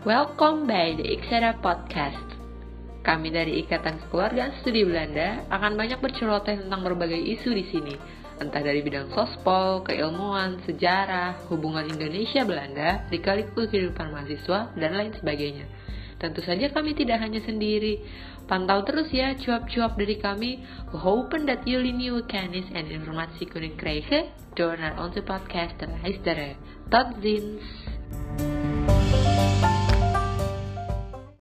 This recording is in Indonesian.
Welcome by the Iksera Podcast. Kami dari Ikatan Keluarga Studi Belanda akan banyak berceloteh tentang berbagai isu di sini, entah dari bidang sospol, keilmuan, sejarah, hubungan Indonesia Belanda, lika-liku kehidupan mahasiswa, dan lain sebagainya. Tentu saja kami tidak hanya sendiri. Pantau terus ya cuap-cuap dari kami. We hopen dat jullie nieuwe kennis en informatie kunnen krijgen door naar onze podcast te luisteren. Tot ziens!